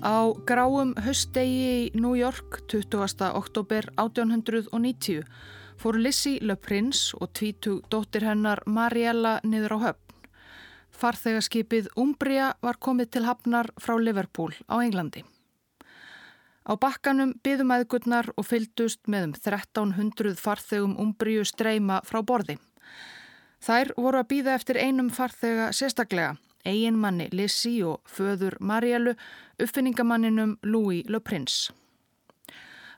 Á gráum höstdegi í New York 20. oktober 1890 fór Lizzie Le Prince og tvítug dóttir hennar Mariella niður á höfn. Farþegarskipið Umbria var komið til hafnar frá Liverpool á Englandi. Á bakkanum byðum aðgurnar og fyldust með um 1300 farþegum Umbriu streyma frá borði. Þær voru að býða eftir einum farþega sérstaklega eiginmanni Lissi og föður Mariellu, uppfinningamanninum Louis Le Prince.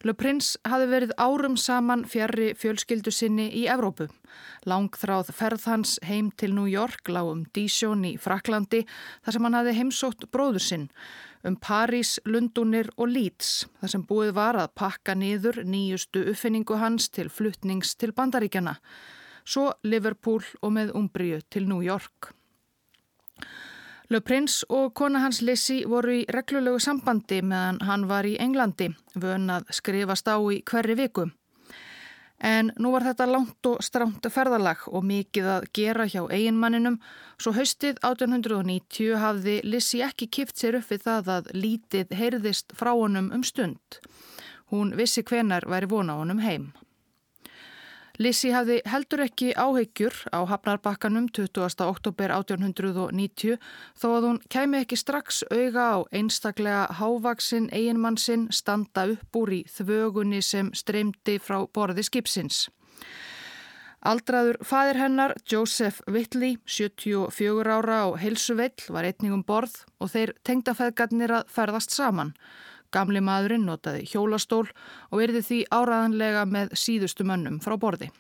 Le Prince hafi verið árum saman fjari fjölskyldu sinni í Evrópu. Langþráð ferð hans heim til New York lág um Dijon í Fraklandi þar sem hann hafi heimsótt bróður sinn um París, Lundunir og Leeds þar sem búið var að pakka niður nýjustu uppfinningu hans til fluttnings til Bandaríkjana. Svo Liverpool og með Umbriu til New York. Le Prince og kona hans Lizzie voru í reglulegu sambandi meðan hann var í Englandi, vön að skrifast á í hverri viku. En nú var þetta langt og stránt ferðalag og mikið að gera hjá eiginmanninum, svo haustið 1890 hafði Lizzie ekki kipt sér upp við það að lítið heyrðist frá honum um stund. Hún vissi hvenar væri vona honum heim. Lissi hafði heldur ekki áhegjur á Hafnarbakkanum 20. oktober 1890 þó að hún kæmi ekki strax auga á einstaklega hávaksin eiginmann sinn standa upp úr í þvögunni sem streymdi frá borði skipsins. Aldraður fadir hennar, Joseph Whitley, 74 ára og heilsuveill var einningum borð og þeir tengdafæðgarnir að ferðast saman. Gamli maðurinn notaði hjólastól og verði því áraðanlega með síðustu mönnum frá borði.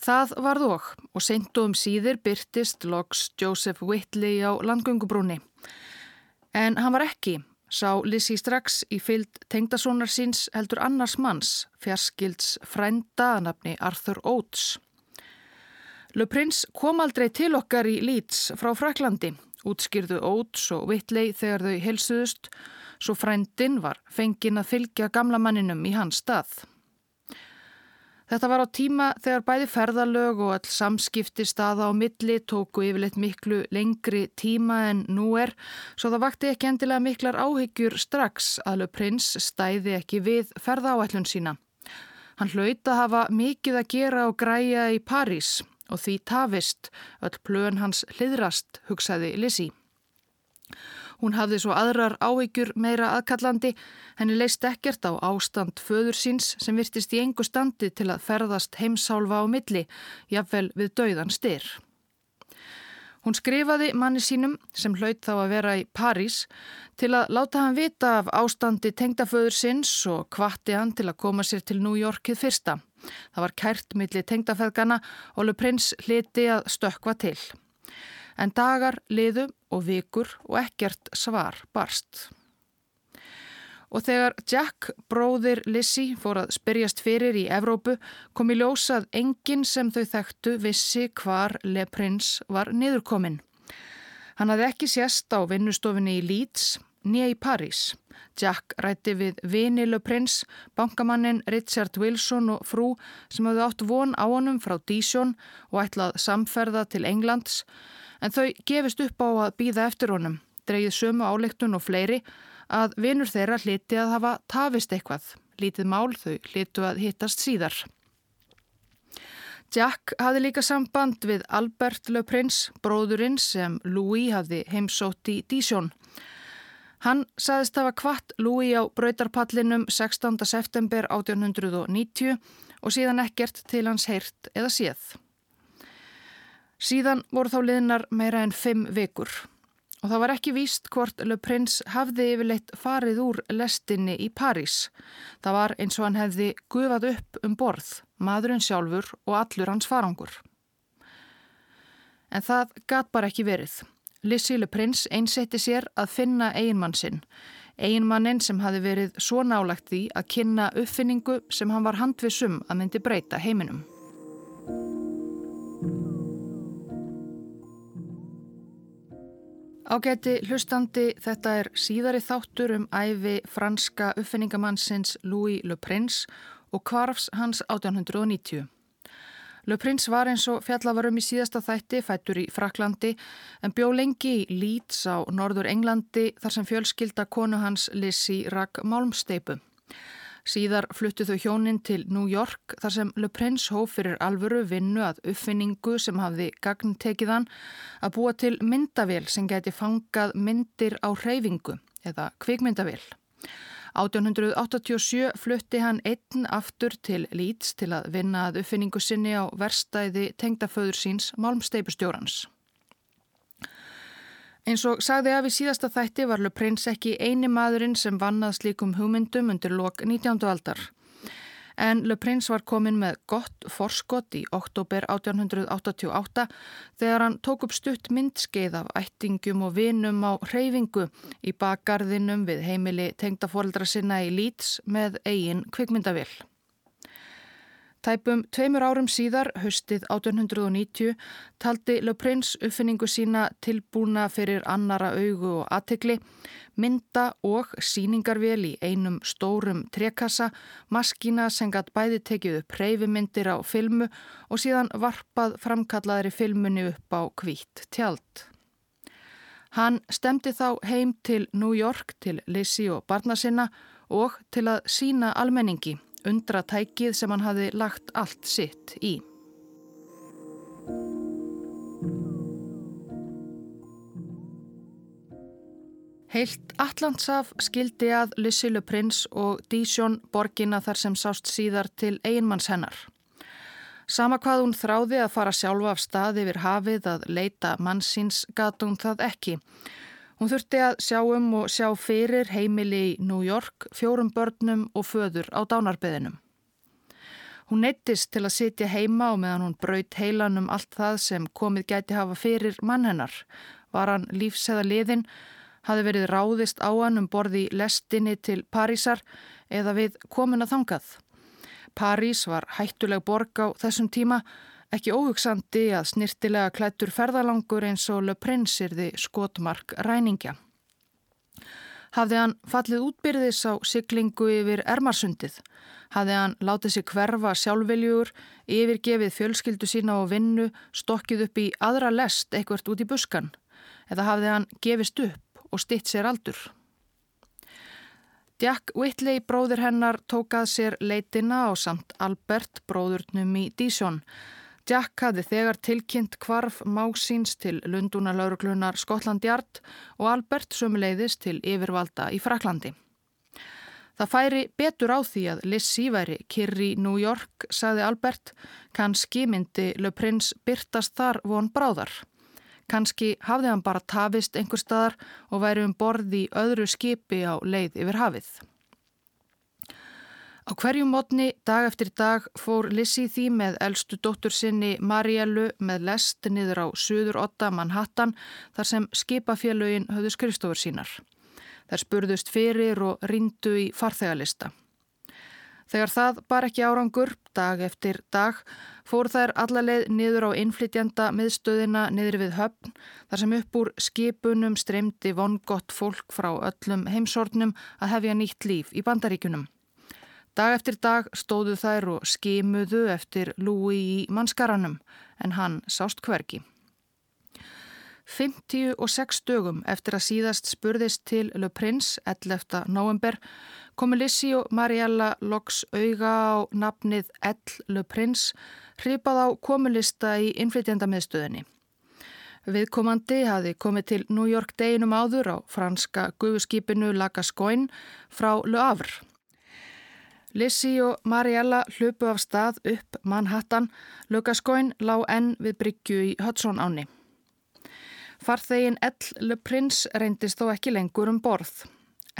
Það varð og og seintu um síðir byrtist loks Joseph Whitley á landgöngubrúni. En hann var ekki, sá Lissi strax í fyllt tengdasónar síns heldur annars manns, fjarskilds frænda að nafni Arthur Oates. Le Prince kom aldrei til okkar í Leeds frá Fraklandi, útskýrðu Oates og Whitley þegar þau helsuðust svo frændin var fengin að fylgja gamla manninum í hans stað. Þetta var á tíma þegar bæði ferðalög og all samskipti staða á milli tóku yfirleitt miklu lengri tíma en nú er, svo það vakti ekki endilega miklar áhyggjur strax að Le Prince stæði ekki við ferðaáætlun sína. Hann hlaut að hafa mikið að gera og græja í París og því tafist, öll plön hans hliðrast, hugsaði Lizzie. Hún hafði svo aðrar áhyggjur meira aðkallandi, henni leist ekkert á ástand föður síns sem virtist í engu standi til að ferðast heimsálfa á milli, jafnvel við dauðan styr. Hún skrifaði manni sínum, sem hlaut þá að vera í París, til að láta hann vita af ástandi tengdaföður sinns og kvatti hann til að koma sér til New Yorkið fyrsta. Það var kært milli tengdafeðgana og Le Prince hliti að stökva til. En dagar liðu og vikur og ekkert svar barst. Og þegar Jack, bróðir Lizzie, fór að spyrjast fyrir í Evrópu kom í ljósað enginn sem þau þekktu vissi hvar Le Prince var niðurkominn. Hann hafði ekki sérst á vinnustofinni í Leeds, nýja í París. Jack rætti við vini Le Prince, bankamannin Richard Wilson og frú sem hafði átt von á honum frá Dijon og ætlað samferða til Englands en þau gefist upp á að býða eftir honum, dreyið sömu áleiktun og fleiri að vinur þeirra hliti að hafa tafist eitthvað, lítið mál þau hlitu að hittast síðar. Jack hafði líka samband við Albert Le Prince, bróðurinn sem Louis hafði heimsótt í Dijon. Hann saðist hafa kvart Louis á brautarpallinum 16. september 1890 og síðan ekkert til hans heyrt eða séð. Síðan voru þá liðnar meira en fimm vikur og það var ekki víst hvort Le Prince hafði yfirleitt farið úr lestinni í París. Það var eins og hann hefði gufað upp um borð, maðurinn sjálfur og allur hans farangur. En það gat bara ekki verið. Lizzie Le Prince einsetti sér að finna eiginmann sinn. Eiginmannin sem hafi verið svo nálagt því að kynna uppfinningu sem hann var handvisum að myndi breyta heiminum. Ágæti hlustandi, þetta er síðari þáttur um æfi franska uppfinningamannsins Louis Le Prince og kvarfs hans 1890. Le Prince var eins og fjallavarum í síðasta þætti, fættur í Fraklandi, en bjó lengi í Leeds á norður Englandi þar sem fjölskylda konu hans Lizzie rak málmsteipu. Síðar fluttu þau hjónin til New York þar sem Le Prince hóf fyrir alvöru vinnu að uppfinningu sem hafði gagn tekið hann að búa til myndavél sem geti fangað myndir á hreyfingu eða kvikmyndavél. 1887 flutti hann einn aftur til Leeds til að vinna að uppfinningu sinni á verstæði tengdaföður síns Malmsteipustjórans. Eins og sagði af í síðasta þætti var Le Prince ekki eini maðurinn sem vannað slíkum hugmyndum undir lok 19. aldar. En Le Prince var komin með gott forskott í oktober 1888 þegar hann tók upp stutt myndskeið af ættingum og vinum á hreyfingu í bakgarðinum við heimili tengdaforeldra sinna í Leeds með eigin kvikmyndavill. Tæpum tveimur árum síðar, höstið 1890, taldi Le Prince uppfinningu sína tilbúna fyrir annara augu og aðtegli, mynda og síningarvél í einum stórum trekassa, maskína sem gætt bæði tekið upp reyfimyndir á filmu og síðan varpað framkallaðri filmunni upp á kvítt tjald. Hann stemdi þá heim til New York til Lizzie og barna sinna og til að sína almenningi undratækið sem hann hafi lagt allt sitt í. Heilt Allandsaf skildi að Lysilu prins og Dísjón borgina þar sem sást síðar til einmanns hennar. Sama hvað hún þráði að fara sjálfa af staði yfir hafið að leita mannsins gat hún það ekki Hún þurfti að sjá um og sjá fyrir heimili í New York, fjórum börnum og föður á dánarbeðinum. Hún neittist til að sitja heima og meðan hún braut heilan um allt það sem komið gæti hafa fyrir mann hennar. Var hann lífseða liðin, hafi verið ráðist á hann um borði lestinni til Parísar eða við komin að þangað. París var hættuleg borg á þessum tíma Ekki óhugsandi að snirtilega klættur ferðalangur eins og yrði skotmark ræningja. Hafði hann fallið útbyrðis á syklingu yfir Ermarsundið. Hafði hann látið sig hverfa sjálfveljur, yfirgefið fjölskyldu sína og vinnu, stokkið upp í aðra lest eitthvert út í buskan. Eða hafði hann gefist upp og stitt sér aldur. Jack Whitley, bróður hennar, tókað sér leitina á samt Albert, bróðurnum í Dísjón. Jack hafði þegar tilkynnt kvarf másins til Lundunalauruglunar Skotlandjart og Albert sömuleiðis til yfirvalda í Fraklandi. Það færi betur á því að Lizzie væri kyrri New York, saði Albert, kannski myndi Le Prince byrtast þar von bráðar. Kannski hafði hann bara tafist einhver staðar og væri um borði öðru skipi á leið yfir hafið. Á hverju mótni dag eftir dag fór Lissi því með eldstu dóttur sinni Mariellu með lest niður á Suður Otta Manhattan þar sem skipafélögin höfðu skrifstofur sínar. Þær spurðust fyrir og rindu í farþegalista. Þegar það bar ekki árangur, dag eftir dag, fór þær allarleið niður á innflytjanda miðstöðina niður við höfn, þar sem upp úr skipunum streymdi vongott fólk frá öllum heimsornum að hefja nýtt líf í bandaríkunum. Dag eftir dag stóðu þær og skimuðu eftir Lúi í mannskaranum en hann sást hverki. 56 dögum eftir að síðast spurðist til Le Prince 11. november komu Lissi og Mariella loks auga á nafnið L. Le Prince hripað á komulista í innflytjandamiðstöðinni. Viðkomandi hafi komið til New York deginum áður á franska guðskipinu Lagascoin frá Le Havre. Lissi og Mariella hlupu af stað upp Manhattan, Lukaskóin lág enn við Bryggju í Hudson áni. Farþegin L. Le Prince reyndist þó ekki lengur um borð,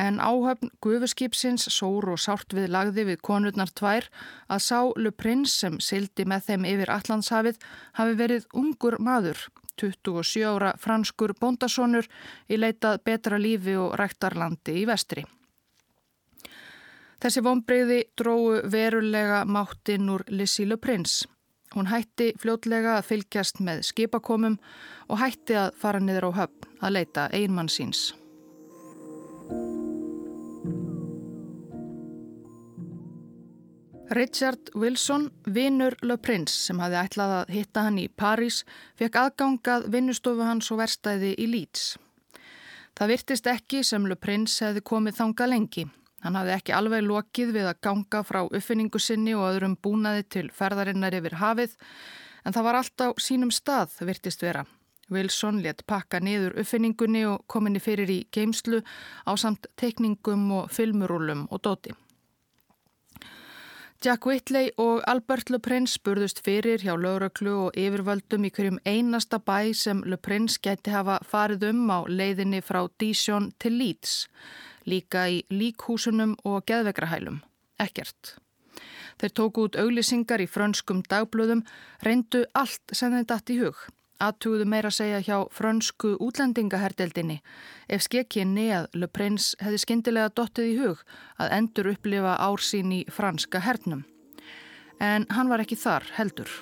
en áhöfn gufuskipsins sór og sárt við lagði við konurnar tvær að sá Le Prince sem sildi með þeim yfir Allandshafið hafi verið ungur maður, 27 ára franskur bóndasónur í leitað betra lífi og ræktarlandi í vestri. Þessi vonbreyði dróðu verulega máttinn úr Lissílu prins. Hún hætti fljótlega að fylgjast með skipakomum og hætti að fara niður á höfn að leita einmann síns. Richard Wilson, vinnur Le Prince sem hafði ætlað að hitta hann í París, fekk aðgangað vinnustofu hans og verstaði í Leeds. Það virtist ekki sem Le Prince hefði komið þanga lengi. Hann hafði ekki alveg lokið við að ganga frá uppfinningu sinni og öðrum búnaði til ferðarinnar yfir hafið en það var allt á sínum stað virtist vera. Wilson let pakka niður uppfinningunni og kominni fyrir í geimslu á samt tekningum og filmurúlum og dóti. Jack Whitley og Albert Le Prince spurðust fyrir hjá lauröklu og yfirvöldum í hverjum einasta bæ sem Le Prince gæti hafa farið um á leiðinni frá Dijon til Leeds, líka í líkhúsunum og geðvegrahælum. Ekkert. Þeir tóku út auglisingar í frönskum dagblöðum, reyndu allt sem þeim dætt í hug aðtúðu meira segja hjá frönsku útlendingaherdeldinni ef skekkinni að Le Prince hefði skindilega dottið í hug að endur upplifa ársín í franska hernum. En hann var ekki þar heldur.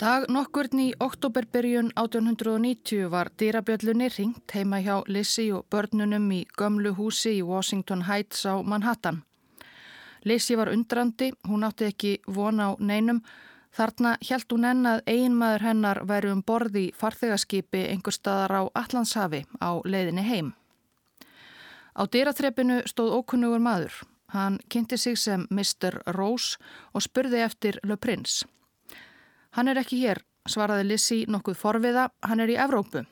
Dag nokkurn í oktoberbyrjun 1890 var dýrabjöllunni ringt heima hjá Lizzie og börnunum í gömlu húsi í Washington Heights á Manhattan. Lisi var undrandi, hún átti ekki vona á neinum. Þarna hjælt hún enn að einmaður hennar væri um borði í farþegaskipi einhver staðar á Allandshafi á leiðinni heim. Á dyraþrepinu stóð ókunnugur maður. Hann kynnti sig sem Mr. Rose og spurði eftir Le Prince. Hann er ekki hér, svaraði Lissi nokkuð forviða, hann er í Evrópu.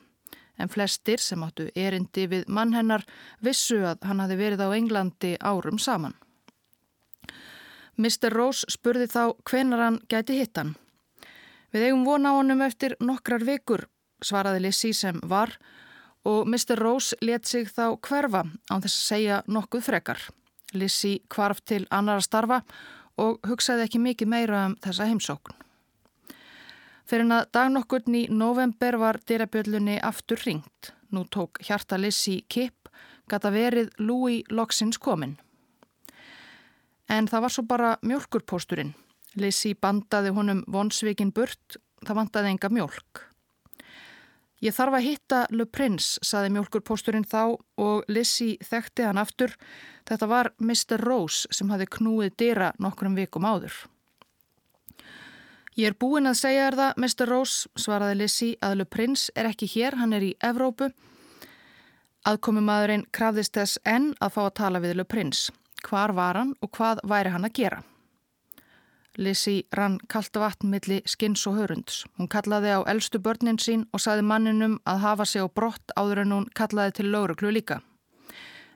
En flestir sem áttu erindi við mann hennar vissu að hann hafi verið á Englandi árum saman. Mr. Rose spurði þá hvenar hann gæti hitt hann. Við eigum vona á honum eftir nokkrar vikur, svaraði Lissi sem var og Mr. Rose let sig þá hverfa án þess að segja nokkuð frekar. Lissi kvarf til annara starfa og hugsaði ekki mikið meira um þessa heimsókn. Fyrir en að dagnokkurn í november var dyrabjöllunni aftur ringt. Nú tók hjarta Lissi kipp, gata verið Louis Loxins kominn. En það var svo bara mjölkurpósturinn. Lissi bandaði honum vonsvikin burt, það vandaði enga mjölk. Ég þarf að hitta Le Prince, saði mjölkurpósturinn þá og Lissi þekkti hann aftur. Þetta var Mr. Rose sem hafi knúið dýra nokkrum vikum áður. Ég er búinn að segja þér það, Mr. Rose, svaraði Lissi, að Le Prince er ekki hér, hann er í Evrópu. Aðkomumadurinn krafðist þess enn að fá að tala við Le Prince hvar var hann og hvað væri hann að gera. Lissi rann kalta vatn milli skins og hörunds. Hún kallaði á eldstu börnin sín og saði manninum að hafa sig á brott áður en hún kallaði til lauruglu líka.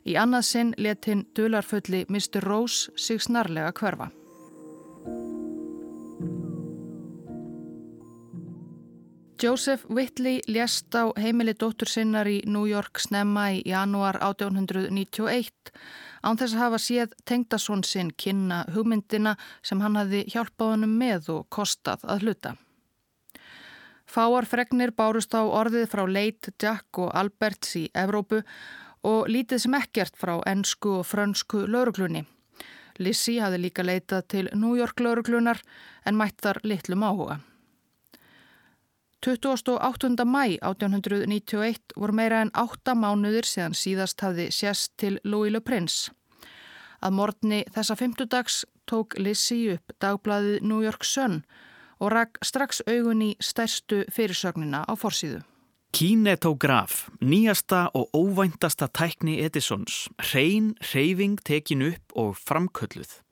Í annað sinn let hinn dularfulli Mr. Rose sig snarlega hverfa. Joseph Whitley lést á heimili dóttur sinnar í New York snemma í janúar 1891 án þess að hafa séð tengdasón sinn kynna hugmyndina sem hann hafi hjálpað honum með og kostað að hluta. Fáar fregnir bárust á orðið frá Leit, Jack og Alberts í Evrópu og lítið sem ekkert frá ennsku og frönsku lauruglunni. Lissi hafi líka leitað til New York lauruglunar en mættar litlum áhuga. 28. mæ 1891 voru meira en 8 mánuðir síðan síðast hafði sérst til Louis Le Prince. Að morgni þessa fymtudags tók Lizzie upp dagbladið New York Sun og rak strax augun í stærstu fyrirsögnina á forsýðu. Kinetograf, nýjasta og óvæntasta tækni Edisons, hrein, hreyfing tekin upp og framkölluð.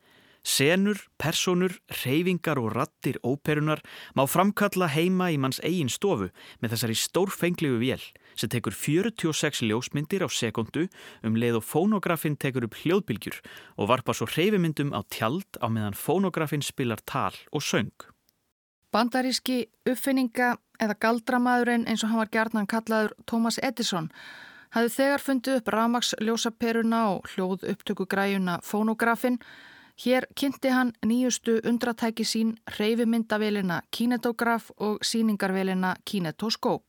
Senur, personur, reyfingar og rattir óperunar má framkalla heima í manns eigin stofu með þessari stórfenglegu vél sem tekur 46 ljósmyndir á sekundu um leið og fónografinn tekur upp hljóðbylgjur og varpa svo reyfimyndum á tjald á meðan fónografinn spilar tal og söng. Bandaríski uppfinninga eða galdramaðurinn eins og hann var gerðnan kallaður Thomas Edison hafði þegar fundið upp Ramags ljósaperuna og hljóð upptökugræjuna fónografinn Hér kynnti hann nýjustu undratæki sín reyfimyndavélina Kinetograf og síningarvélina Kinetoskóp.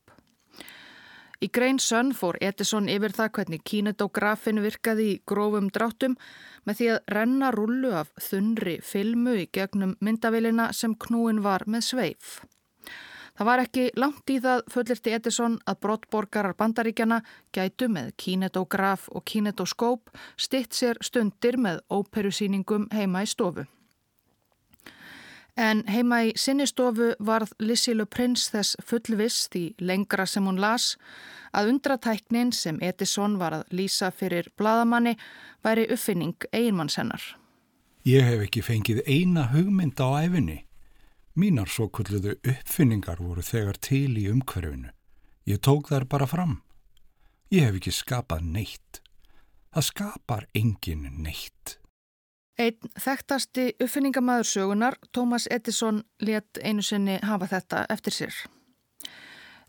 Í Grein Sönn fór Edison yfir það hvernig Kinetografin virkaði í grófum dráttum með því að renna rullu af þunri filmu í gegnum myndavélina sem knúin var með sveif. Það var ekki langt í það fullirti Edison að brottborgarar bandaríkjana gætu með kínetograf og kínetoskóp stitt sér stundir með óperusýningum heima í stofu. En heima í sinni stofu varð Lissilu Prins þess fullviss því lengra sem hún las að undratæknin sem Edison var að lýsa fyrir bladamanni væri uppfinning einmannshennar. Ég hef ekki fengið eina hugmynd á æfinni. Mínar svo kulluðu uppfinningar voru þegar til í umhverfinu. Ég tók þær bara fram. Ég hef ekki skapað neitt. Það skapar engin neitt. Einn þekktasti uppfinningamæður sögunar, Thomas Edison, let einu sinni hafa þetta eftir sér.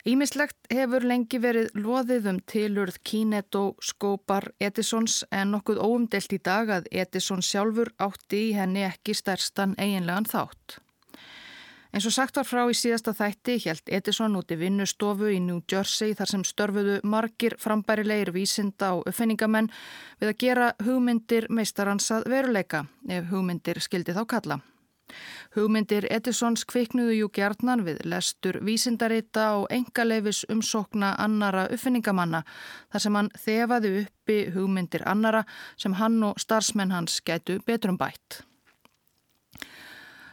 Ímislegt hefur lengi verið loðið um tilurð kínetoskópar Edisons en nokkuð óumdelt í dag að Edison sjálfur átti í henni ekki stærstan eiginlegan þátt. En svo sagt var frá í síðasta þætti helt Edison úti vinnustofu í New Jersey þar sem störfuðu margir frambærilegir vísinda og uppfinningamenn við að gera hugmyndir meistaransað veruleika ef hugmyndir skildi þá kalla. Hugmyndir Edisons kviknuðu jú gjarnan við lestur vísindarita og engaleifis umsókna annara uppfinningamanna þar sem hann þefaði uppi hugmyndir annara sem hann og starfsmenn hans gætu betrum bætt.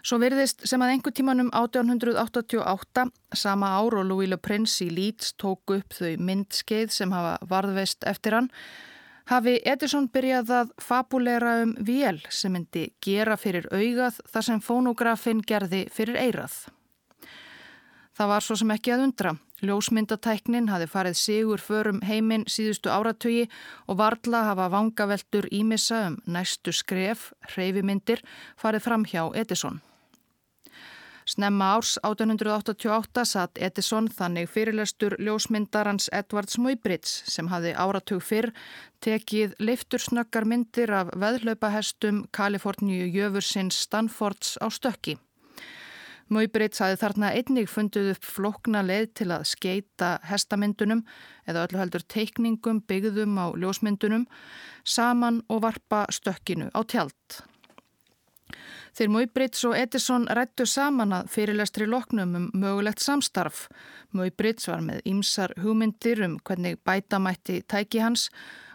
Svo verðist sem að einhver tímanum 1888, sama ár og Louis Le Prince í Leeds tók upp þau myndskeið sem hafa varðveist eftir hann, hafi Edison byrjað að fabulera um vél sem myndi gera fyrir augað þar sem fónografin gerði fyrir eirað. Það var svo sem ekki að undra. Ljósmyndatæknin hafi farið sigur förum heiminn síðustu áratögi og varla hafa vangaveltur ímissa um næstu skref, hreyfimyndir, farið fram hjá Edison. Snemma árs 1888 satt Edison þannig fyrirlestur ljósmyndarans Edvards Muybridge sem hafi áratug fyrr tekið leiftursnöggar myndir af veðlaupahestum Kaliforníu jöfursins Stanfords á stökki. Muybridge hafi þarna einnig fundið upp flokna leið til að skeita hestamyndunum eða öllu heldur teikningum byggðum á ljósmyndunum saman og varpa stökkinu á tjald. Þeir Móibrits og Edison rættu saman að fyrirlestri loknum um mögulegt samstarf. Móibrits var með ýmsar hugmyndir um hvernig bætamætti tæki hans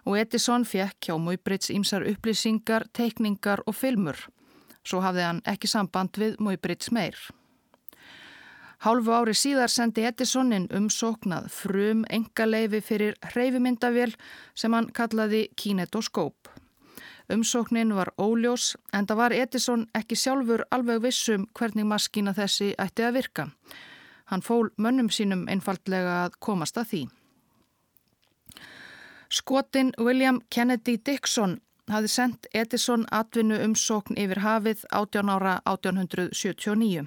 og Edison fekk hjá Móibrits ýmsar upplýsingar, teikningar og filmur. Svo hafði hann ekki samband við Móibrits meir. Hálfu ári síðar sendi Edison inn umsóknað frum engaleifi fyrir hreyfimyndavél sem hann kallaði kinetoskóp. Umsóknin var óljós en það var Edison ekki sjálfur alveg vissum hvernig maskína þessi ætti að virka. Hann fól mönnum sínum einfallega að komast að því. Skotin William Kennedy Dixon hafði sendt Edison atvinnu umsókn yfir hafið 18 ára 1879.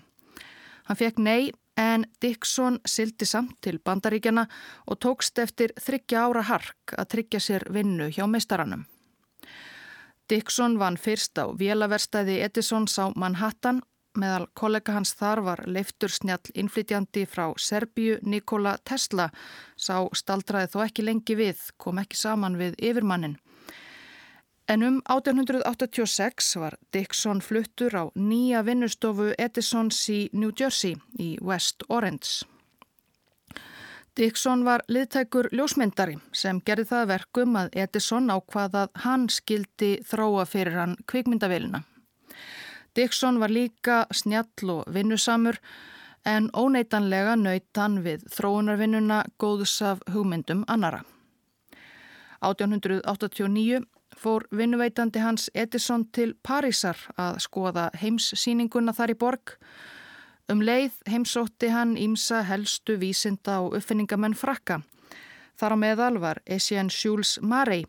Hann fekk nei en Dixon sildi samt til bandaríkjana og tókst eftir þryggja ára hark að tryggja sér vinnu hjá meistaranum. Dixon vann fyrst á vélaverstaði Edisons á Manhattan. Meðal kollega hans þar var leiftur snjall innflytjandi frá Serbíu Nikola Tesla. Sá staldraði þó ekki lengi við, kom ekki saman við yfirmannin. En um 1886 var Dixon fluttur á nýja vinnustofu Edisons í New Jersey í West Orange. Dixon var liðtækur ljósmyndari sem gerði það verkum að Edison ákvaðað hann skildi þróa fyrir hann kvikmyndavilina. Dixon var líka snjall og vinnusamur en óneitanlega nöyt hann við þróunarvinnuna góðs af hugmyndum annara. 1889 fór vinnuveitandi hans Edison til Parísar að skoða heimssýninguna þar í borg og Um leið heimsótti hann ímsa helstu vísinda og uppfinningamenn frakka. Þar á meðal var Etienne Jules Marey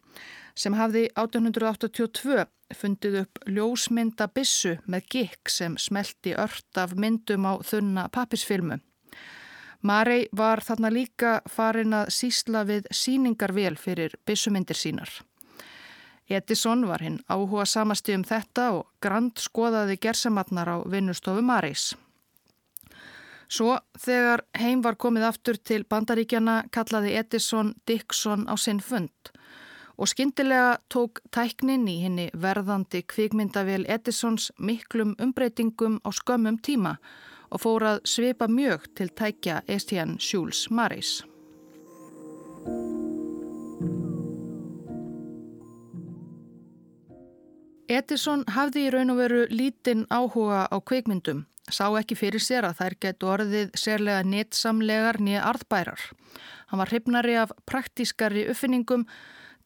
sem hafði 1882 fundið upp ljósmynda bissu með gikk sem smelti ört af myndum á þunna pappisfilmu. Marey var þarna líka farin að sísla við síningarvél fyrir bissumindir sínar. Edison var hinn áhuga samasti um þetta og grand skoðaði gersamatnar á vinnustofu Mareys. Svo þegar heim var komið aftur til bandaríkjana kallaði Edison Dixon á sinn fund og skindilega tók tæknin í henni verðandi kvikmyndavél Edisons miklum umbreytingum á skömmum tíma og fór að svipa mjög til tækja Estienne Jules Maris. Edison hafði í raun og veru lítinn áhuga á kveikmyndum, sá ekki fyrir sér að þær getu orðið sérlega netsamlegar nýja arðbærar. Hann var hryfnari af praktískari uppfinningum,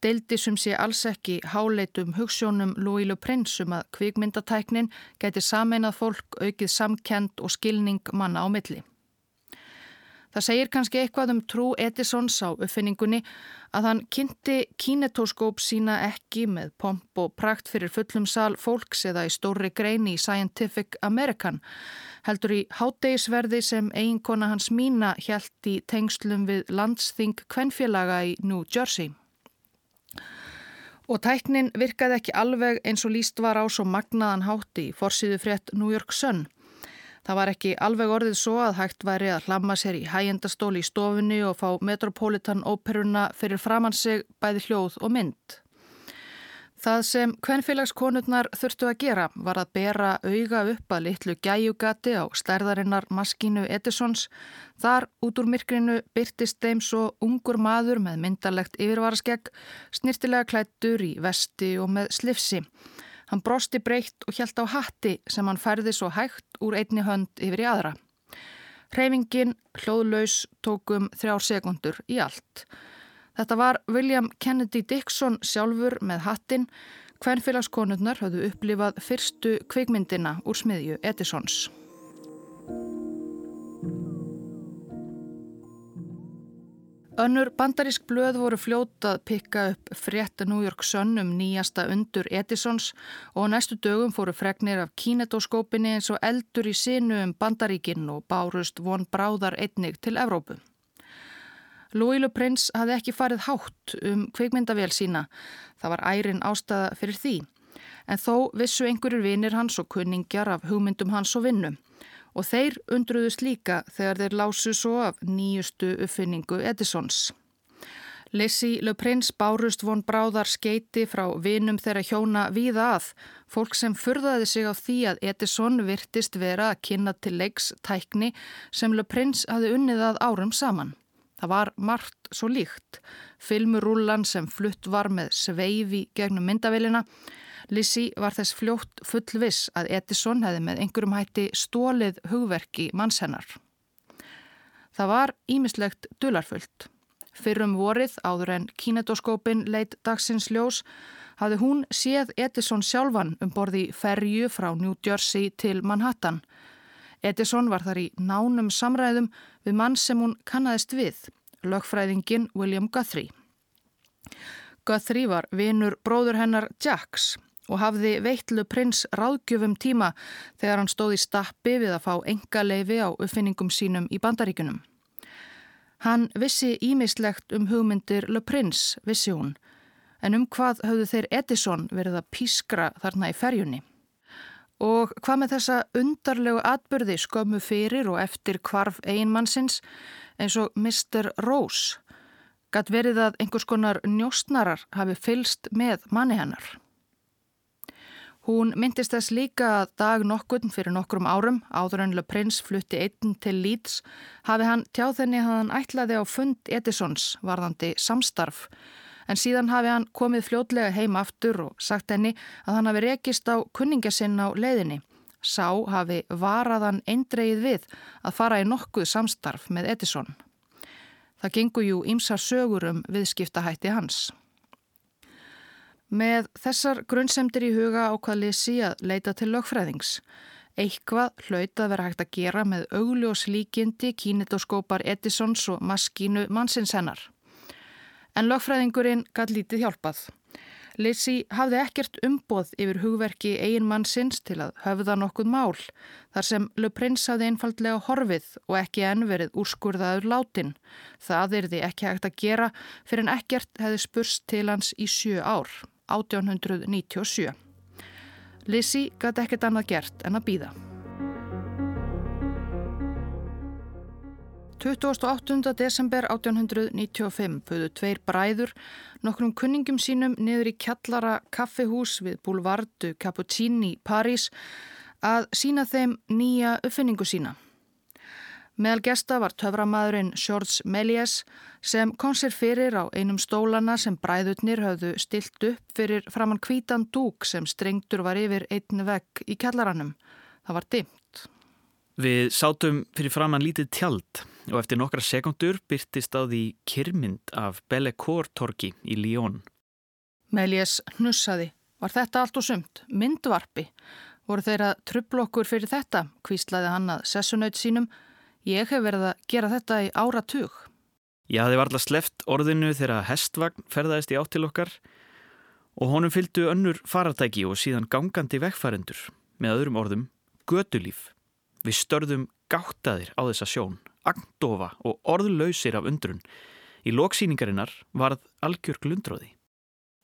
deildi sem sé alls ekki háleitum hugssjónum Louis Le Prince um að kvikmyndatæknin geti sameinað fólk aukið samkend og skilning manna á milli. Það segir kannski eitthvað um trú Edisons á uppfinningunni að hann kynnti kinetoskóp sína ekki með pomp og prakt fyrir fullum sal fólks eða í stóri greini í Scientific American, heldur í hátdegisverði sem eiginkona hans mína hjælt í tengslum við landsþing kvenfélaga í New Jersey. Og tæknin virkaði ekki alveg eins og líst var á svo magnaðan hátti í forsiðu frétt New York Sun. Það var ekki alveg orðið svo að hægt væri að hlamma sér í hægjendastóli í stofunni og fá Metropolitan óperuna fyrir framann sig bæði hljóð og mynd. Það sem kvenfélagskonurnar þurftu að gera var að bera auga upp að litlu gæjugati á stærðarinnar maskínu Edisons. Þar út úr myrkrinu byrtist þeim svo ungur maður með myndalegt yfirvaraskegg, snirtilega klættur í vesti og með slifsi. Hann brosti breytt og hjælt á hatti sem hann færði svo hægt úr einni hönd yfir í aðra. Hreyfingin hlóðlaus tókum þrjár sekundur í allt. Þetta var William Kennedy Dixon sjálfur með hattin. Hvernfélagskonurnar höfðu upplifað fyrstu kvikmyndina úr smiðju Edisons. Önnur bandarísk blöð voru fljótað pikka upp frétta New York Sun um nýjasta undur Edisons og næstu dögum fóru fregnir af kínetoskópinni eins og eldur í sinu um bandaríkinn og bárust von bráðar einnig til Evrópu. Louis Le Prince hafði ekki farið hátt um kveikmyndavél sína. Það var ærin ástæða fyrir því. En þó vissu einhverjur vinir hans og kunningjar af hugmyndum hans og vinnum og þeir undruðust líka þegar þeir lásu svo af nýjustu uppfinningu Edisons. Lissi Le Prince bárust von bráðar skeiti frá vinum þeirra hjóna víða að, fólk sem furðaði sig á því að Edison virtist vera að kynna til leiks tækni sem Le Prince hafi unnið að árum saman. Það var margt svo líkt. Filmurúlan sem flutt var með sveifi gegnum myndavillina Lissi var þess fljótt fullviss að Edison hefði með einhverjum hætti stólið hugverki mannshennar. Það var ímislegt dularfullt. Fyrrum vorið áður en kínetoskópin leitt dagsins ljós hafði hún séð Edison sjálfan um borði ferju frá New Jersey til Manhattan. Edison var þar í nánum samræðum við mann sem hún kannadist við, lögfræðingin William Guthrie. Guthrie var vinur bróður hennar Jacks og hafði veittlu prins ráðgjöfum tíma þegar hann stóð í stappi við að fá enga leifi á uppfinningum sínum í bandaríkunum. Hann vissi ímislegt um hugmyndir Le Prince, vissi hún, en um hvað höfðu þeir Edison verið að pískra þarna í ferjunni. Og hvað með þessa undarlegu atbyrði skömmu fyrir og eftir kvarf einmannsins eins og Mr. Rose, gætt verið að einhvers konar njóstnarar hafi fylst með manni hennar. Hún myndist þess líka að dag nokkurn fyrir nokkrum árum, áður en Le Prince flutti einn til Leeds, hafi hann tjáð henni að hann ætlaði á fund Edisons varðandi samstarf. En síðan hafi hann komið fljótlega heim aftur og sagt henni að hann hafi rekist á kunningasinn á leiðinni. Sá hafi varaðan eindreið við að fara í nokkuð samstarf með Edison. Það gengur jú ímsar sögur um viðskiptahætti hans. Með þessar grunnsemdir í huga ákvað Lissi að leita til lögfræðings. Eitthvað hlaut að vera hægt að gera með augljós líkindi kínitoskópar Edisons og maskínu mannsins hennar. En lögfræðingurinn gæt lítið hjálpað. Lissi hafði ekkert umboð yfir hugverki eigin mannsins til að höfða nokkuð mál, þar sem Le Prince hafði einfaldlega horfið og ekki ennverið úrskurðaður látin. Það er því ekki hægt að gera fyrir en ekkert hefði spurst til hans í sjö ár. 1897. Lizzie gæti ekkert annað gert en að býða. 28. desember 1895 puðu tveir bræður nokkrum kunningum sínum niður í kjallara kaffihús við Boulevardu Cappuccini París að sína þeim nýja uppfinningu sína. Meðal gesta var töframæðurinn George Méliès sem kom sér fyrir á einum stólana sem bræðurnir höfðu stilt upp fyrir framann kvítan dúk sem strengtur var yfir einn vegg í kjallarannum. Það var dimt. Við sátum fyrir framann lítið tjald og eftir nokkra sekundur byrtist á því kyrmynd af Bellecour torki í Lyon. Méliès hnussaði. Var þetta allt og sumt? Myndvarpi? Voru þeirra trublokkur fyrir þetta? Kvíslaði hann að sessunaut sínum Ég hef verið að gera þetta í áratug. Ég hafði varla sleft orðinu þegar hestvagn ferðaðist í áttil okkar og honum fylgdu önnur faratæki og síðan gangandi vegfærendur með öðrum orðum gödulíf. Við störðum gáttaðir á þessa sjón, agdofa og orðlausir af undrun. Í loksýningarinnar varð algjör glundróði.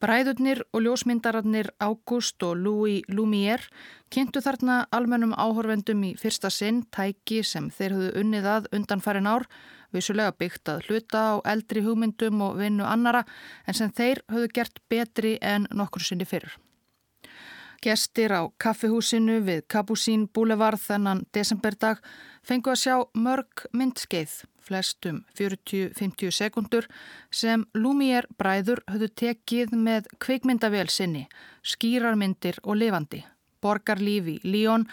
Bræðurnir og ljósmyndararnir Ágúst og Louis Lumière kynntu þarna almennum áhorfendum í fyrsta sinn tæki sem þeir höfðu unnið að undan farin ár, vissulega byggt að hluta á eldri hugmyndum og vinnu annara en sem þeir höfðu gert betri en nokkur sinni fyrr. Gestir á kaffihúsinu við Kabusín Búlevarð þennan desemberdag fengu að sjá mörg myndskeið, flestum 40-50 sekundur, sem Lumière bræður höfðu tekið með kvikmyndavél sinni, skýrarmyndir og lifandi. Borgarlífi, Líón,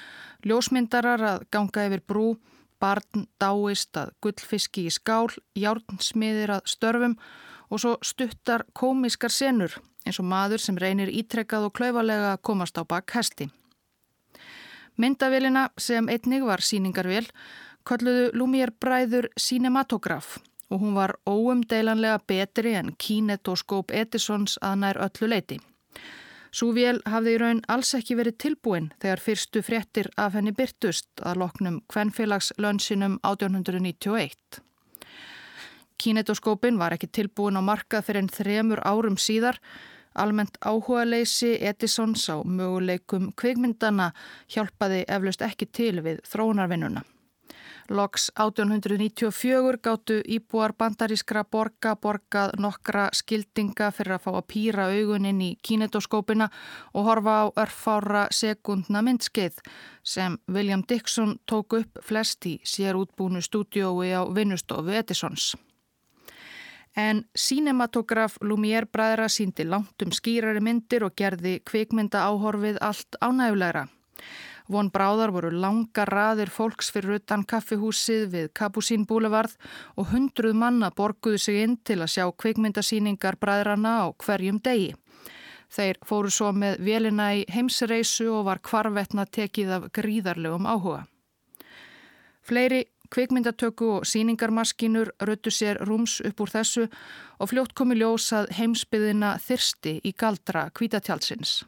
ljósmyndarar að ganga yfir brú, barn dáist að gullfiski í skál, járnsmiðir að störfum og svo stuttar komiskar senur eins og maður sem reynir ítrekkað og klauvalega að komast á bakk hesti. Myndavélina sem einnig var síningarvél kalluðu Lumière bræður Cinematograph og hún var óumdeilanlega betri en Kinetoskóp Edisons að nær öllu leiti. Súvél hafði í raun alls ekki verið tilbúin þegar fyrstu fréttir af henni byrtust að loknum Kvenfélagslönsinum 1891. Kinetoskópin var ekki tilbúin á markað fyrir enn þremur árum síðar. Almennt áhuga leysi Edisons á möguleikum kvikmyndana hjálpaði eflaust ekki til við þróunarvinnuna. Loks 1894 gáttu íbúar bandarískra borga borgað nokkra skildinga fyrir að fá að pýra augunin í kinetoskópina og horfa á örfára sekundna myndskeið sem William Dixon tók upp flest í sér útbúnu stúdiói á vinnustofu Edisons en sínematograf Lumière bræðra síndi langt um skýrari myndir og gerði kvikmynda áhorfið allt ánægulegra. Von bráðar voru langa raðir fólks fyrir utan kaffihúsið við Kabusín búlevarð og hundruð manna borguðu sig inn til að sjá kvikmyndasíningar bræðrana á hverjum degi. Þeir fóru svo með velina í heimsreisu og var kvarvetna tekið af gríðarlegum áhuga. Fleiri Kvikmyndatöku og síningarmaskinur röttu sér rúms upp úr þessu og fljótt komi ljósað heimsbyðina þyrsti í galdra kvítatjálsins.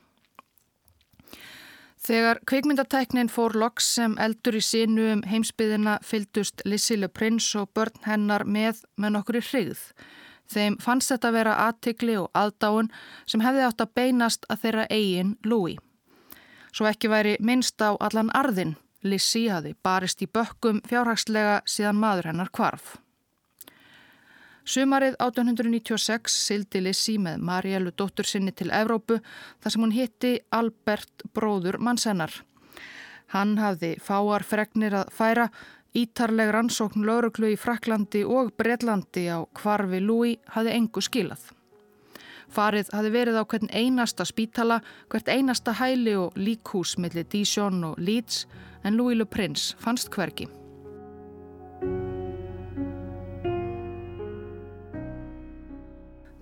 Þegar kvikmyndatæknin fór loks sem eldur í sínu um heimsbyðina fyldust Lissile Prins og börn hennar með með nokkur í hrigð. Þeim fannst þetta vera aðtikli og aðdáun sem hefði átt að beinast að þeirra eigin lúi. Svo ekki væri minnst á allan arðin Lissi hafi barist í bökkum fjárhagslega síðan maður hennar kvarf. Sumarið 1896 sildi Lissi með Mariellu dóttur sinni til Evrópu þar sem hún hitti Albert bróður mannsennar. Hann hafði fáar fregnir að færa ítarleg rannsókn lauruglu í Fraklandi og Breitlandi á kvarfi Lúi hafði engu skilað. Farið hafi verið á hvern einasta spítala, hvert einasta hæli og líkhús millir Dijon og Leeds en Louis Le Prince fannst hverki.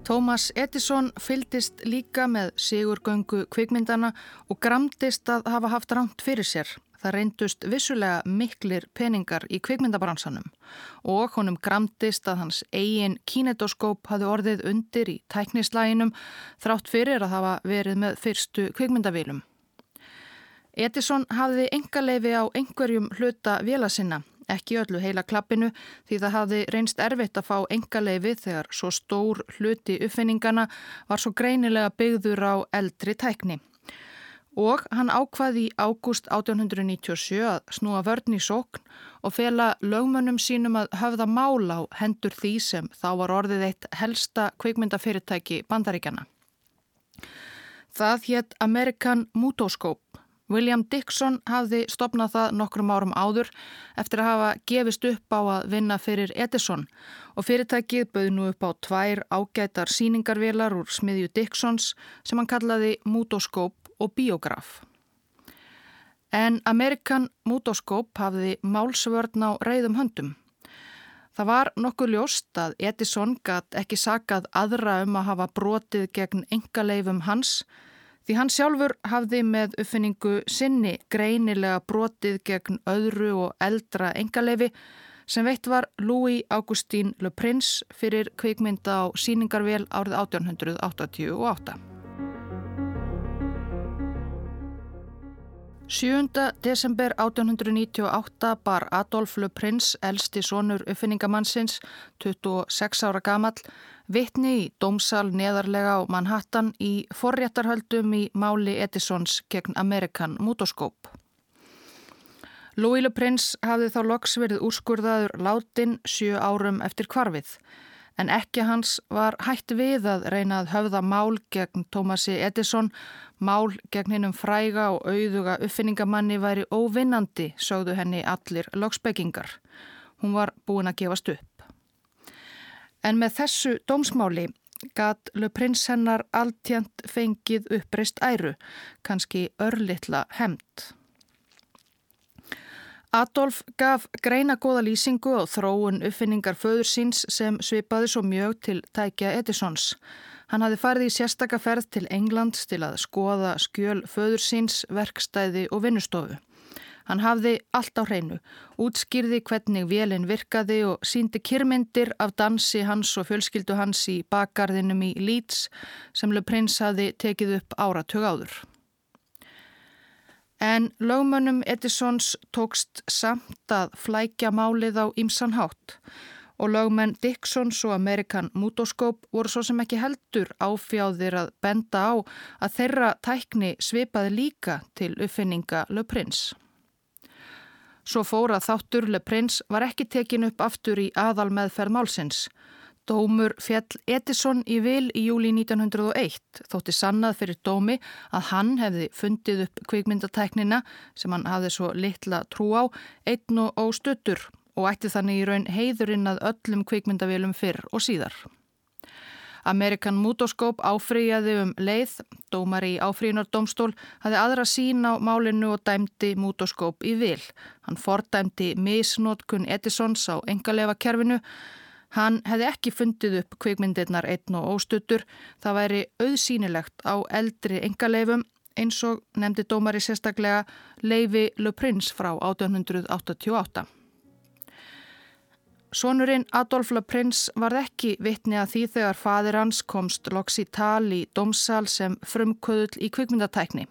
Thomas Edison fyldist líka með sigurgöngu kvikmyndana og gramdist að hafa haft rámt fyrir sér. Það reyndust vissulega miklir peningar í kvikmyndabransanum og honum gramdist að hans eigin kinetoskóp hafði orðið undir í tæknislæginum þrátt fyrir að hafa verið með fyrstu kvikmyndavílum. Edison hafði engaleifi á einhverjum hluta vila sinna, ekki öllu heila klappinu því það hafði reynst erfitt að fá engaleifi þegar svo stór hluti uppfinningana var svo greinilega byggður á eldri tækni og hann ákvaði í ágúst 1897 að snúa vörn í sókn og fela lögmönnum sínum að höfða mála á hendur því sem þá var orðið eitt helsta kvikmyndafyrirtæki bandaríkjana. Það hétt American Mutoscope William Dixon hafði stopnað það nokkrum árum áður eftir að hafa gefist upp á að vinna fyrir Edison og fyrirtækið bauð nú upp á tvær ágætar síningarvelar úr smiðju Dixons sem hann kallaði Mutoskóp og Biograf. En Amerikan Mutoskóp hafði málsvörn á reyðum höndum. Það var nokkuð ljóst að Edison gatt ekki sakað aðra um að hafa brotið gegn engaleifum hans Því hann sjálfur hafði með uppfinningu sinni greinilega brotið gegn öðru og eldra engaleifi sem veitt var Louis Augustin Le Prince fyrir kvikmynda á síningarvél árið 1888. 7. desember 1898 bar Adolf Le Prince, elsti sonur uppfinningamannsins, 26 ára gamall, Vittni í dómsal neðarlega á Manhattan í forréttarhöldum í máli Edisons gegn Amerikan Mutoskóp. Louis Le Prince hafði þá loks verið úrskurðaður látin sjö árum eftir kvarfið en ekki hans var hætt við að reyna að höfða mál gegn Thomasi Edison, mál gegn hennum fræga og auðuga uppfinningamanni væri óvinnandi, sögðu henni allir loksbyggingar. Hún var búin að gefast upp. En með þessu dómsmáli gat Le Prince hennar alltjent fengið uppreist æru, kannski örlittla hemmt. Adolf gaf greina góða lýsingu og þróun uppfinningar föður síns sem svipaði svo mjög til tækja Edisons. Hann hafði farið í sérstakaferð til Englands til að skoða skjöl föður síns, verkstæði og vinnustofu. Hann hafði allt á hreinu, útskýrði hvernig vélinn virkaði og síndi kyrmyndir af dansi hans og fjölskyldu hans í bakgarðinum í Leeds sem Le Prince hafði tekið upp áratug áður. En lögmönnum Edisons tókst samt að flækja málið á ýmsan hátt og lögmenn Dixons og Amerikan Mutoskóp voru svo sem ekki heldur áfjáðir að benda á að þeirra tækni svipaði líka til uppfinninga Le Prince. Svo fóra þáttur Le Prince var ekki tekin upp aftur í aðal meðferð málsins. Dómur fjall Edison í vil í júli 1901 þótti sannað fyrir dómi að hann hefði fundið upp kvikmyndatæknina sem hann hafði svo litla trú á einn og óstuttur og ætti þannig í raun heiðurinn að öllum kvikmyndavélum fyrr og síðar. Amerikan Mutoskóp áfrýjaði um leið, dómari í áfrýjunardómstól hafði aðra sín á málinu og dæmdi Mutoskóp í vil. Hann fordæmdi misnótkun Edisons á engaleifa kerfinu. Hann hefði ekki fundið upp kvikmyndirnar einn og óstuttur. Það væri auðsýnilegt á eldri engaleifum eins og nefndi dómari sérstaklega Leifi Le Prince frá 1888. Sónurinn Adolf Le Prince var ekki vitni að því þegar fadir hans komst loks í tal í domsal sem frumköðull í kvikmyndatækni.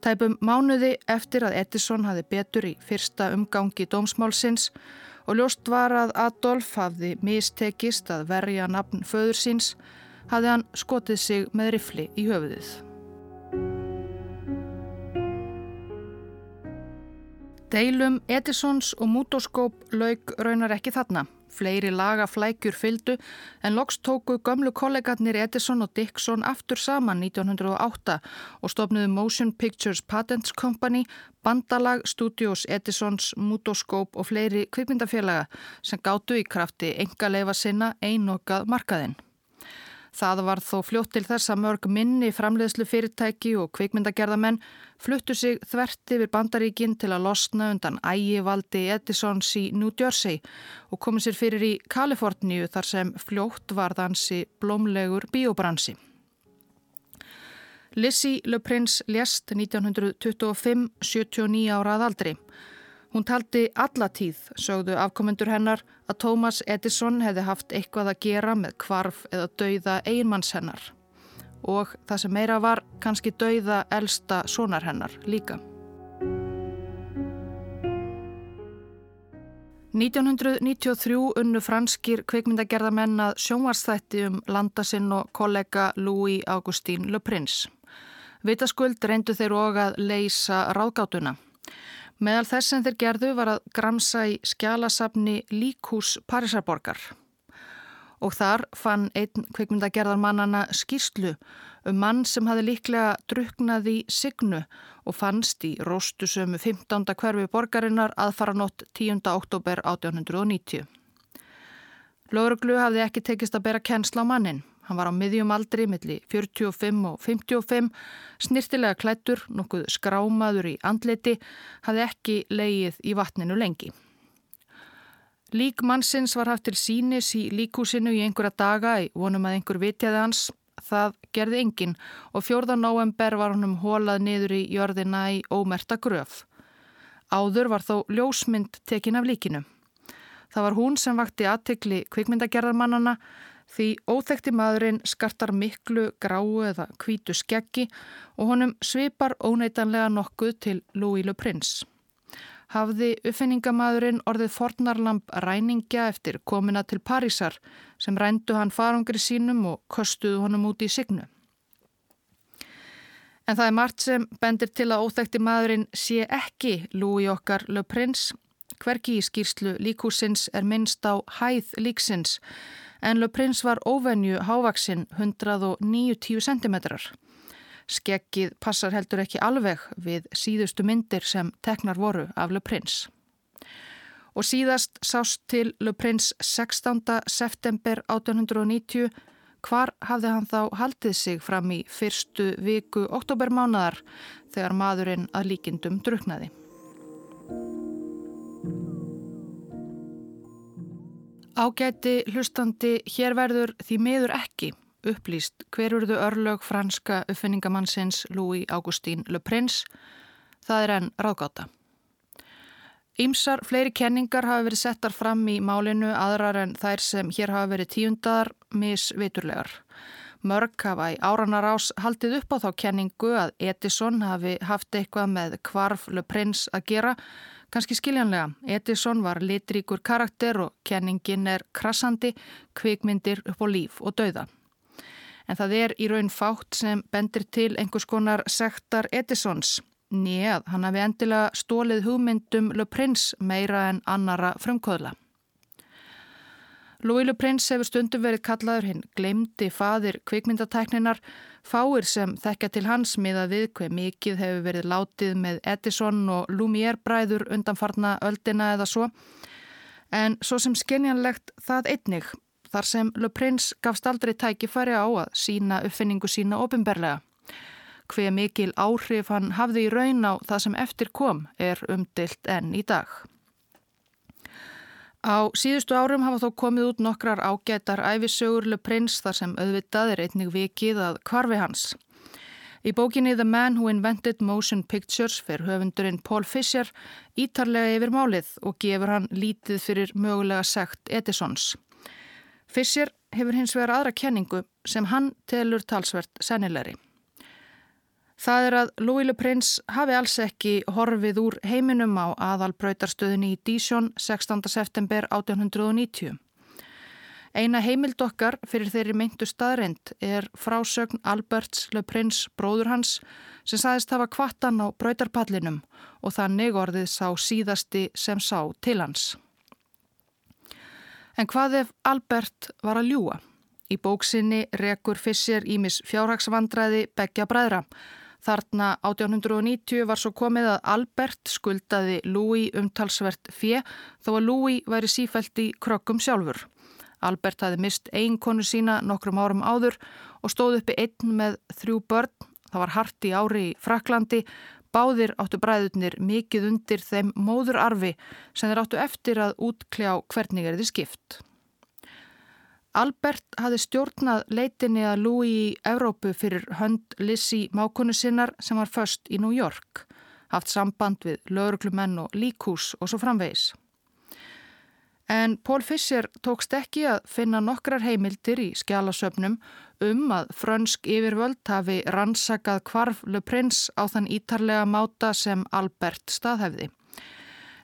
Tæpum mánuði eftir að Edison hafi betur í fyrsta umgangi dómsmálsins og ljóst var að Adolf hafði mistekist að verja nafn föður síns, hafði hann skotið sig með rifli í höfuðið. Deilum Edisons og Mutoskóp laug raunar ekki þarna. Fleiri laga flækjur fyldu en loks tóku gömlu kollegatnir Edison og Dixon aftur saman 1908 og stopnuðu Motion Pictures Patents Company, Bandalag, Studios Edisons, Mutoskóp og fleiri kvikmyndafélaga sem gáttu í krafti enga leifa sinna einokað markaðinn. Það var þó fljótt til þess að mörg minni framleiðslu fyrirtæki og kvikmyndagerðamenn fluttu sig þvert yfir bandaríkin til að losna undan ægivaldi Edisons í New Jersey og komið sér fyrir í Kaliforníu þar sem fljótt var dansi blómlegur biobransi. Lizzie Le Prince lést 1925, 79 ára að aldri. Hún taldi allatíð, sögðu afkomendur hennar, að Thomas Edison hefði haft eitthvað að gera með kvarf eða dauða einmanns hennar. Og það sem meira var kannski dauða elsta sonar hennar líka. 1993 unnu franskir kveikmyndagerðamenn að sjónvarsþætti um landasinn og kollega Louis Augustin Le Prince. Vitaskuld reyndu þeir og að leysa ráðgátuna. Meðal þess sem þeir gerðu var að gramsa í skjálasafni Líkhús Parísarborgar. og þar fann einn kveikmyndagerðarmannana skýrslu um mann sem hafi líklega druknað í signu og fannst í róstusömu 15. hverfi borgarinnar aðfara nótt 10. oktober 1890. Lóðruglu hafði ekki tekist að bera kennsla á mannin. Hann var á miðjum aldri millir 45 og 55, snirtilega klættur, nokkuð skrámaður í andliti, hafði ekki leið í vatninu lengi. Lík mannsins var haft til sínis í líkúsinu í einhverja daga í vonum að einhver vitjaði hans. Það gerði engin og 4. november var hann um hólað niður í jörðina í ómerta gröf. Áður var þó ljósmynd tekin af líkinu. Það var hún sem vakti aðtekli kvikmyndagerðarmannana því óþekti maðurinn skartar miklu gráu eða kvítu skeggi og honum svipar óneitanlega nokkuð til Le Prince hafði uppfinningamadurinn orðið fornarlamp ræningja eftir komina til Parísar sem rændu hann farangri sínum og kostuðu honum út í signu. En það er margt sem bendir til að óþekti maðurinn sé ekki Louis okkar Le Prince. Hverki í skýrslu líkúsins er minnst á hæð líksins en Le Prince var óvenju hávaksinn 190 cm. Skeggið passar heldur ekki alveg við síðustu myndir sem teknar voru af Le Prince. Og síðast sást til Le Prince 16. september 1890 hvar hafði hann þá haldið sig fram í fyrstu viku oktobermánaðar þegar maðurinn að líkindum druknaði. Ágæti hlustandi hér verður því miður ekki upplýst hver urðu örlög franska uppfinningamannsins Louis Augustin Le Prince, það er enn ráðgáta. Ímsar fleiri kenningar hafa verið settar fram í málinu aðrar en þær sem hér hafa verið tíundar misviturlegar. Mörg hafa í áranar ás haldið upp á þá kenningu að Edison hafi haft eitthvað með kvarf Le Prince að gera, kannski skiljanlega. Edison var litríkur karakter og kenningin er krassandi, kvikmyndir upp á líf og dauða en það er í raun fátt sem bendir til einhvers konar sektar Edisons. Nýjað, hann hafi endilega stólið hugmyndum Le Prince meira en annara frumkvöðla. Louis Le Prince hefur stundum verið kallaður hinn glemdi fadir kvikmyndatækninar, fáir sem þekkja til hans miða við hver mikið hefur verið látið með Edison og Lumière bræður undanfarna öldina eða svo. En svo sem skenjanlegt það einnig þar sem Le Prince gafst aldrei tækifæri á að sína uppfinningu sína ofinberlega. Hver mikil áhrif hann hafði í raun á það sem eftir kom er umdilt enn í dag. Á síðustu árum hafa þó komið út nokkrar ágætar æfisögur Le Prince þar sem auðvitað er einnig vikið að kvarfi hans. Í bókinni The Man Who Invented Motion Pictures fer höfundurinn Paul Fisher ítarlega yfir málið og gefur hann lítið fyrir mögulega segt Edisons. Fischer hefur hins vegar aðra kenningu sem hann telur talsvert sennilegri. Það er að Le Prince hafi alls ekki horfið úr heiminum á aðalbröytarstöðinni í Dísjón 16. september 1890. Eina heimild okkar fyrir þeirri meintu staðreind er frásögn Alberts Le Prince bróður hans sem saðist hafa kvattan á bröytarpallinum og þannig orðið sá síðasti sem sá til hans. En hvað ef Albert var að ljúa? Í bóksinni rekur Fischer Ímis fjárhagsvandræði begja bræðra. Þarna 1890 var svo komið að Albert skuldaði Louis umtalsvert fjö þó að Louis væri sífælt í krokkum sjálfur. Albert hafi mist einkonu sína nokkrum árum áður og stóð uppi einn með þrjú börn. Það var hart í ári í Fraklandi Báðir áttu bræðurnir mikið undir þeim móðurarfi sem þeir áttu eftir að útkljá hvernig er þið skipt. Albert hafi stjórnað leitinni að Louis í Evrópu fyrir hönd Lizzie mákonu sinnar sem var först í New York, haft samband við lauruglumenn og líkús og svo framvegis. En Pól Fischer tókst ekki að finna nokkrar heimildir í skjálasöfnum um að frönsk yfirvöld hafi rannsakað kvarf Le Prince á þann ítarlega máta sem Albert staðhefði.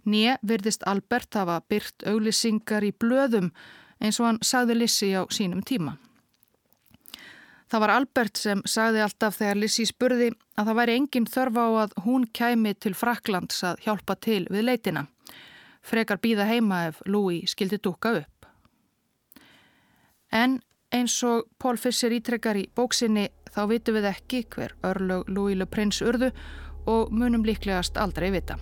Nýja virðist Albert hafa byrt auglisingar í blöðum eins og hann sagði Lissi á sínum tíma. Það var Albert sem sagði alltaf þegar Lissi spurði að það væri engin þörf á að hún kæmi til Fraklands að hjálpa til við leitina frekar býða heima ef Louis skildi dúka upp. En eins og Paul Fisser ítrekkar í bóksinni þá vitum við ekki hver örlög Louis Le Prince urðu og munum líklegast aldrei vita.